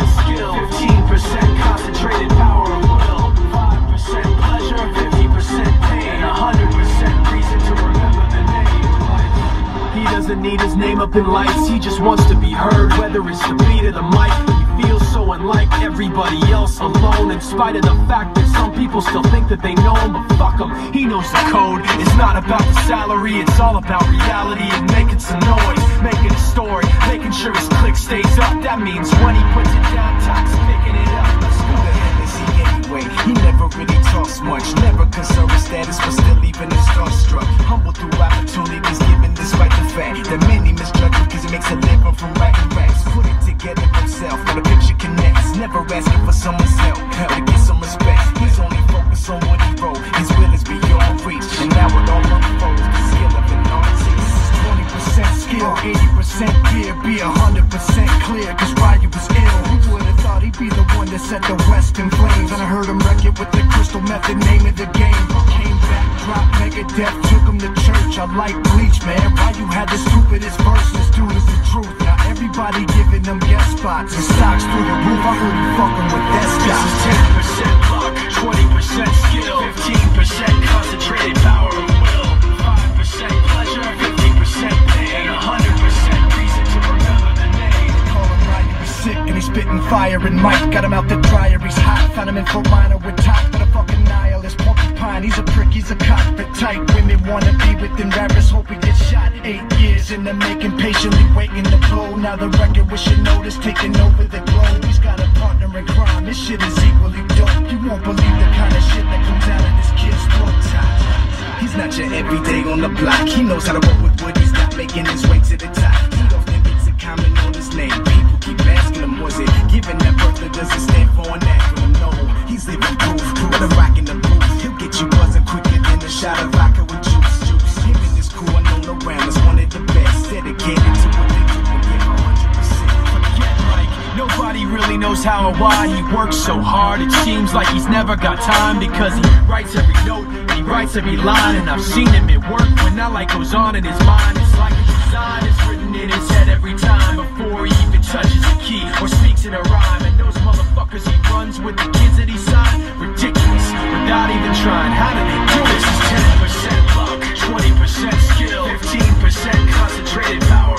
Texas. Doesn't need his name up in lights, he just wants to be heard. Whether it's the beat of the mic, he feels so unlike everybody else alone. In spite of the fact that some people still think that they know him, but fuck him, he knows the code. It's not about the salary, it's all about reality and making some noise, making a story, making sure his click stays up. That means when he puts it down, Tox picking it up. Anyway? He never really talks much, never concerned with status, but still even is starstruck. Humble through opportunities given despite the fact that many misjudge him because he makes a living from writing raps. Put it together himself, but the picture connects. Never asking for someone's help, help to get some respect. He's only focused on what he wrote. His will is beyond reach, and now it all unfolds. The skill of an artist. 20% skill, 80% fear, be 100% clear, cause Ryu was ill. Be the one that set the West in flames? And I heard him wreck it with the crystal method, name of the game. Came back, dropped Megadeth, took him to church. I like bleach, man. why you had the stupidest verses, dude is the truth. Now everybody giving them guest spots and stocks through the roof. I heard he fucking with that stock. Spitting fire and Mike got him out the dryer, he's hot. Found him in Fort Minor with top, but a fucking nihilist porcupine. He's a prick, he's a cockpit type. Women wanna be with him, rappers hope he gets shot. Eight years in the making, patiently waiting to blow. Now the record with notice taking over the globe. He's got a partner in crime, this shit is equally dope. You won't believe the kind of shit that comes out of this kid's throat. He's not your everyday on the block. He knows how to work with what He's not making his way to the top. He don't think it's a comment on his name. Dedicated to what they do and give 100%. Forget Mike, nobody really knows how or why he works so hard. It seems like he's never got time because he writes every note, and he writes every line, and I've seen him at work when that light goes on in his mind. It's like a design is written in his head every time before he even touches a key or speaks in a rhyme. And those motherfuckers he runs with the kids that he signed, ridiculous, without even trying. How do they do this? 15% concentrated power